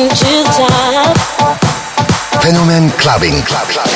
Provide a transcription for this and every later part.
on pushing to the top. Fenomen Clubbing. Club, club.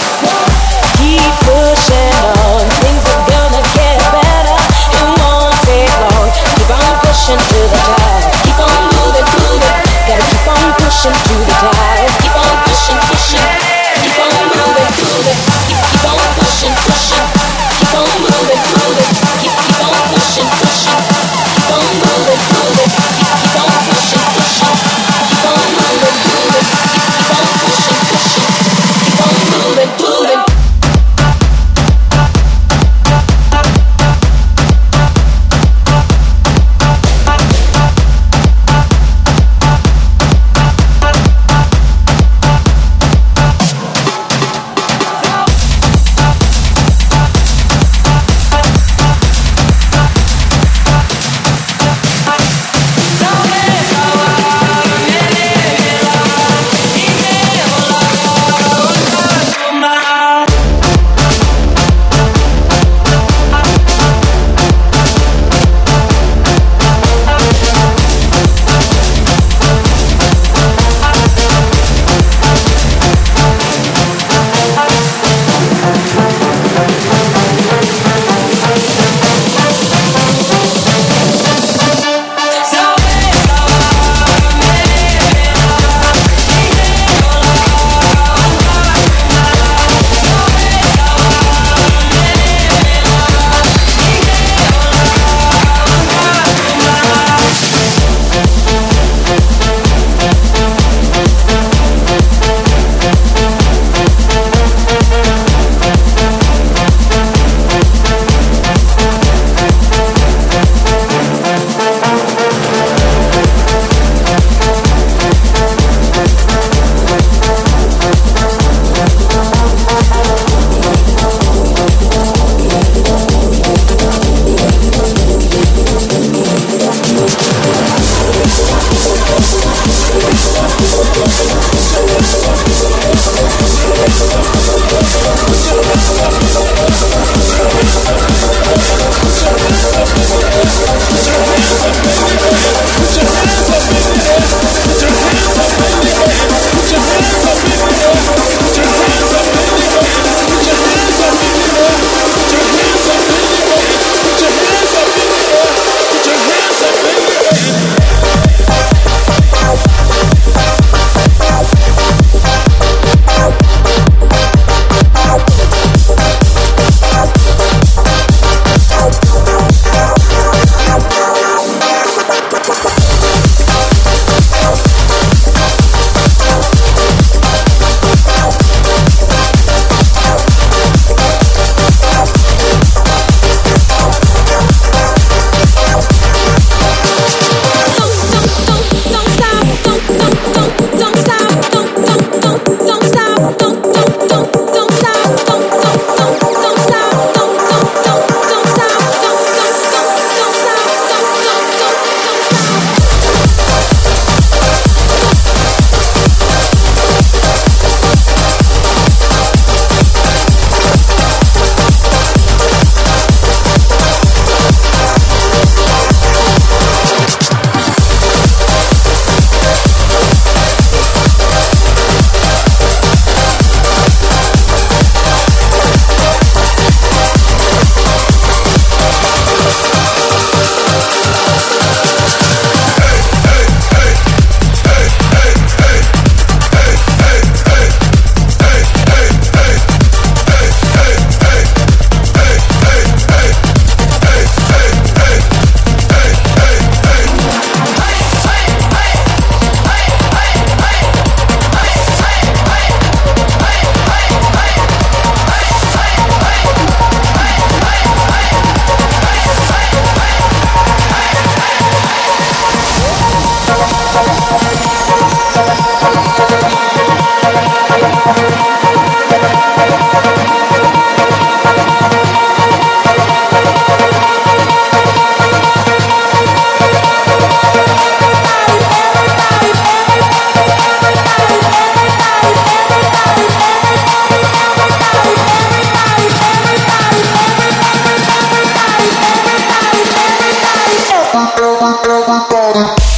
Body.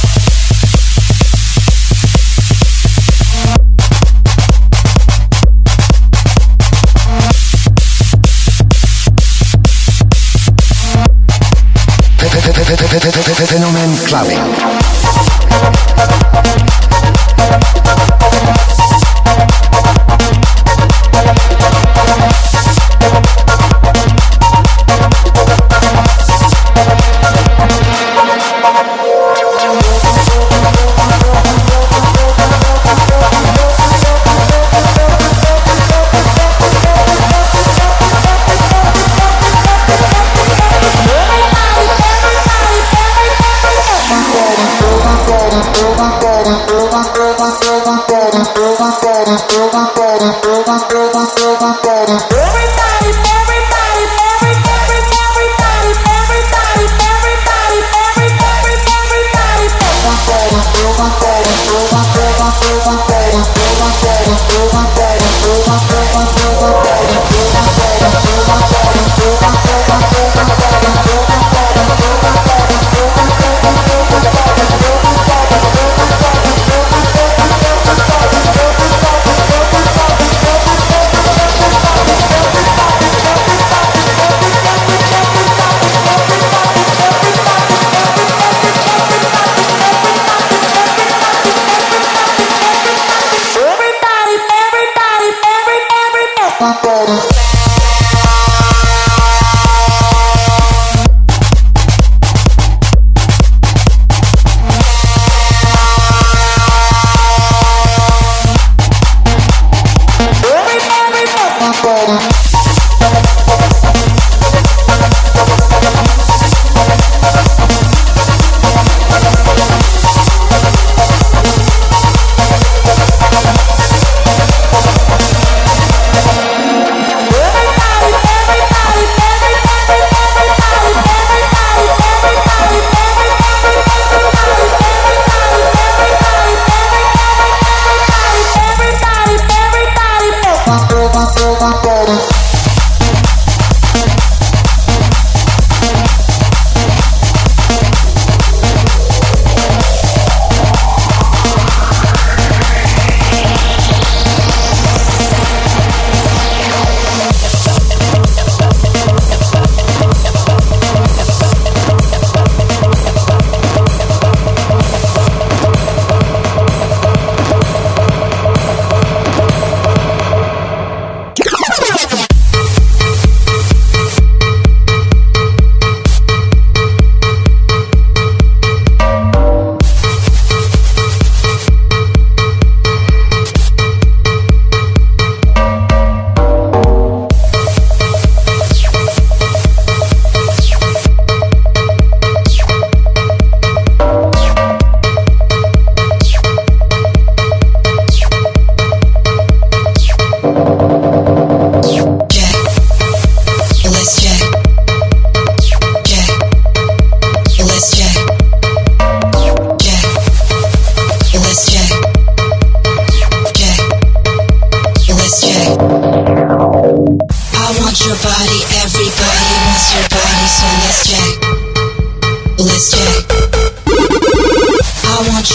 bum bum.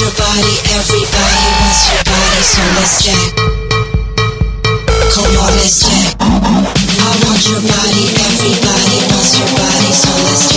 your body, everybody wants your body, so let's jack. Come on, let's jack. I want your body, everybody wants your body, so let's jack.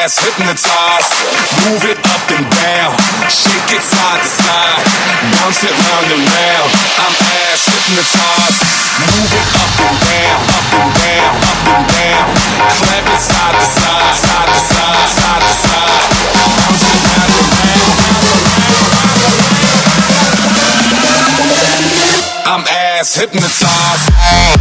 Ass hypnotized. Move it up and down, shake it side to side, bounce it round and round. I'm ass hypnotized. Move it up and down, up and down, up and down, clap it side to side, side to side, side to side, bounce it round and round. I'm ass hypnotized.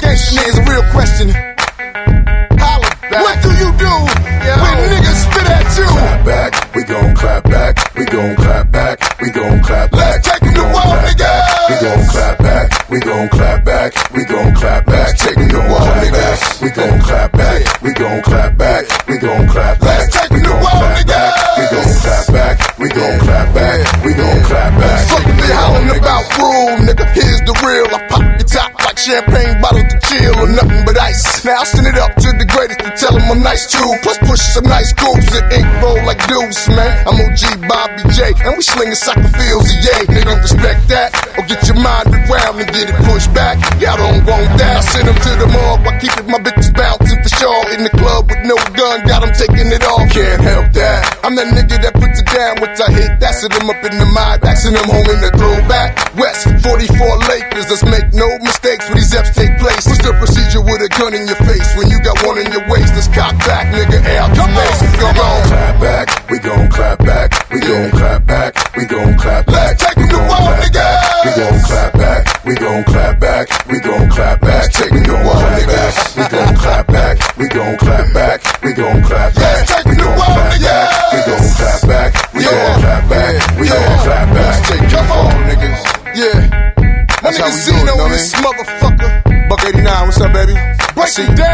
Wanna ask all my gangsta niggas a real question. Holla back. What do you do when niggas spit at you? Clap back, we gon' clap back, we gon' clap back, we gon' clap back. Let's take 'em to war, niggas. We gon' clap back, we gon' clap back, we gon' clap back. Let's take 'em to war, niggas. We gon' clap back, we gon' clap back, we gon' clap back. Let's take We to war, niggas. We gon' clap back, we gon' clap back, we gon' clap back. Fuck what they hollering about rule, nigga. Here's the real. I pop your top like champagne nice too. Plus push some nice grooves and ink roll like deuce, man. I'm OG Bobby J, and we slinging soccer fields, yay. Nigga, don't respect that, or get your mind rewound and get it pushed back. Y'all don't want that. I send them to the morgue while keeping my bitches bouncing for sure. In the club with no gun, got them taking it off. Can't help that. I'm that nigga that puts it down once I it, them up in the mind, backing them home in the throwback. West 44 Lakers, let's make no mistakes when these F's take place. What's the procedure with a gun in your face when you got one in your waist? Let's cock back, nigga. Out come on, come on. Clap back, we gon' clap back, we gon' clap back, we gon' clap back. Let's take we gon' clap niggas. back, We gon' clap back, we gon' clap back, we gon' clap back. take We to gon' clap back, we gon' clap back, we gon' clap back, we gon' clap back. My That's how nigga we do it, Zeno, know this motherfucker. Buck 89, what's up, baby? Break it down,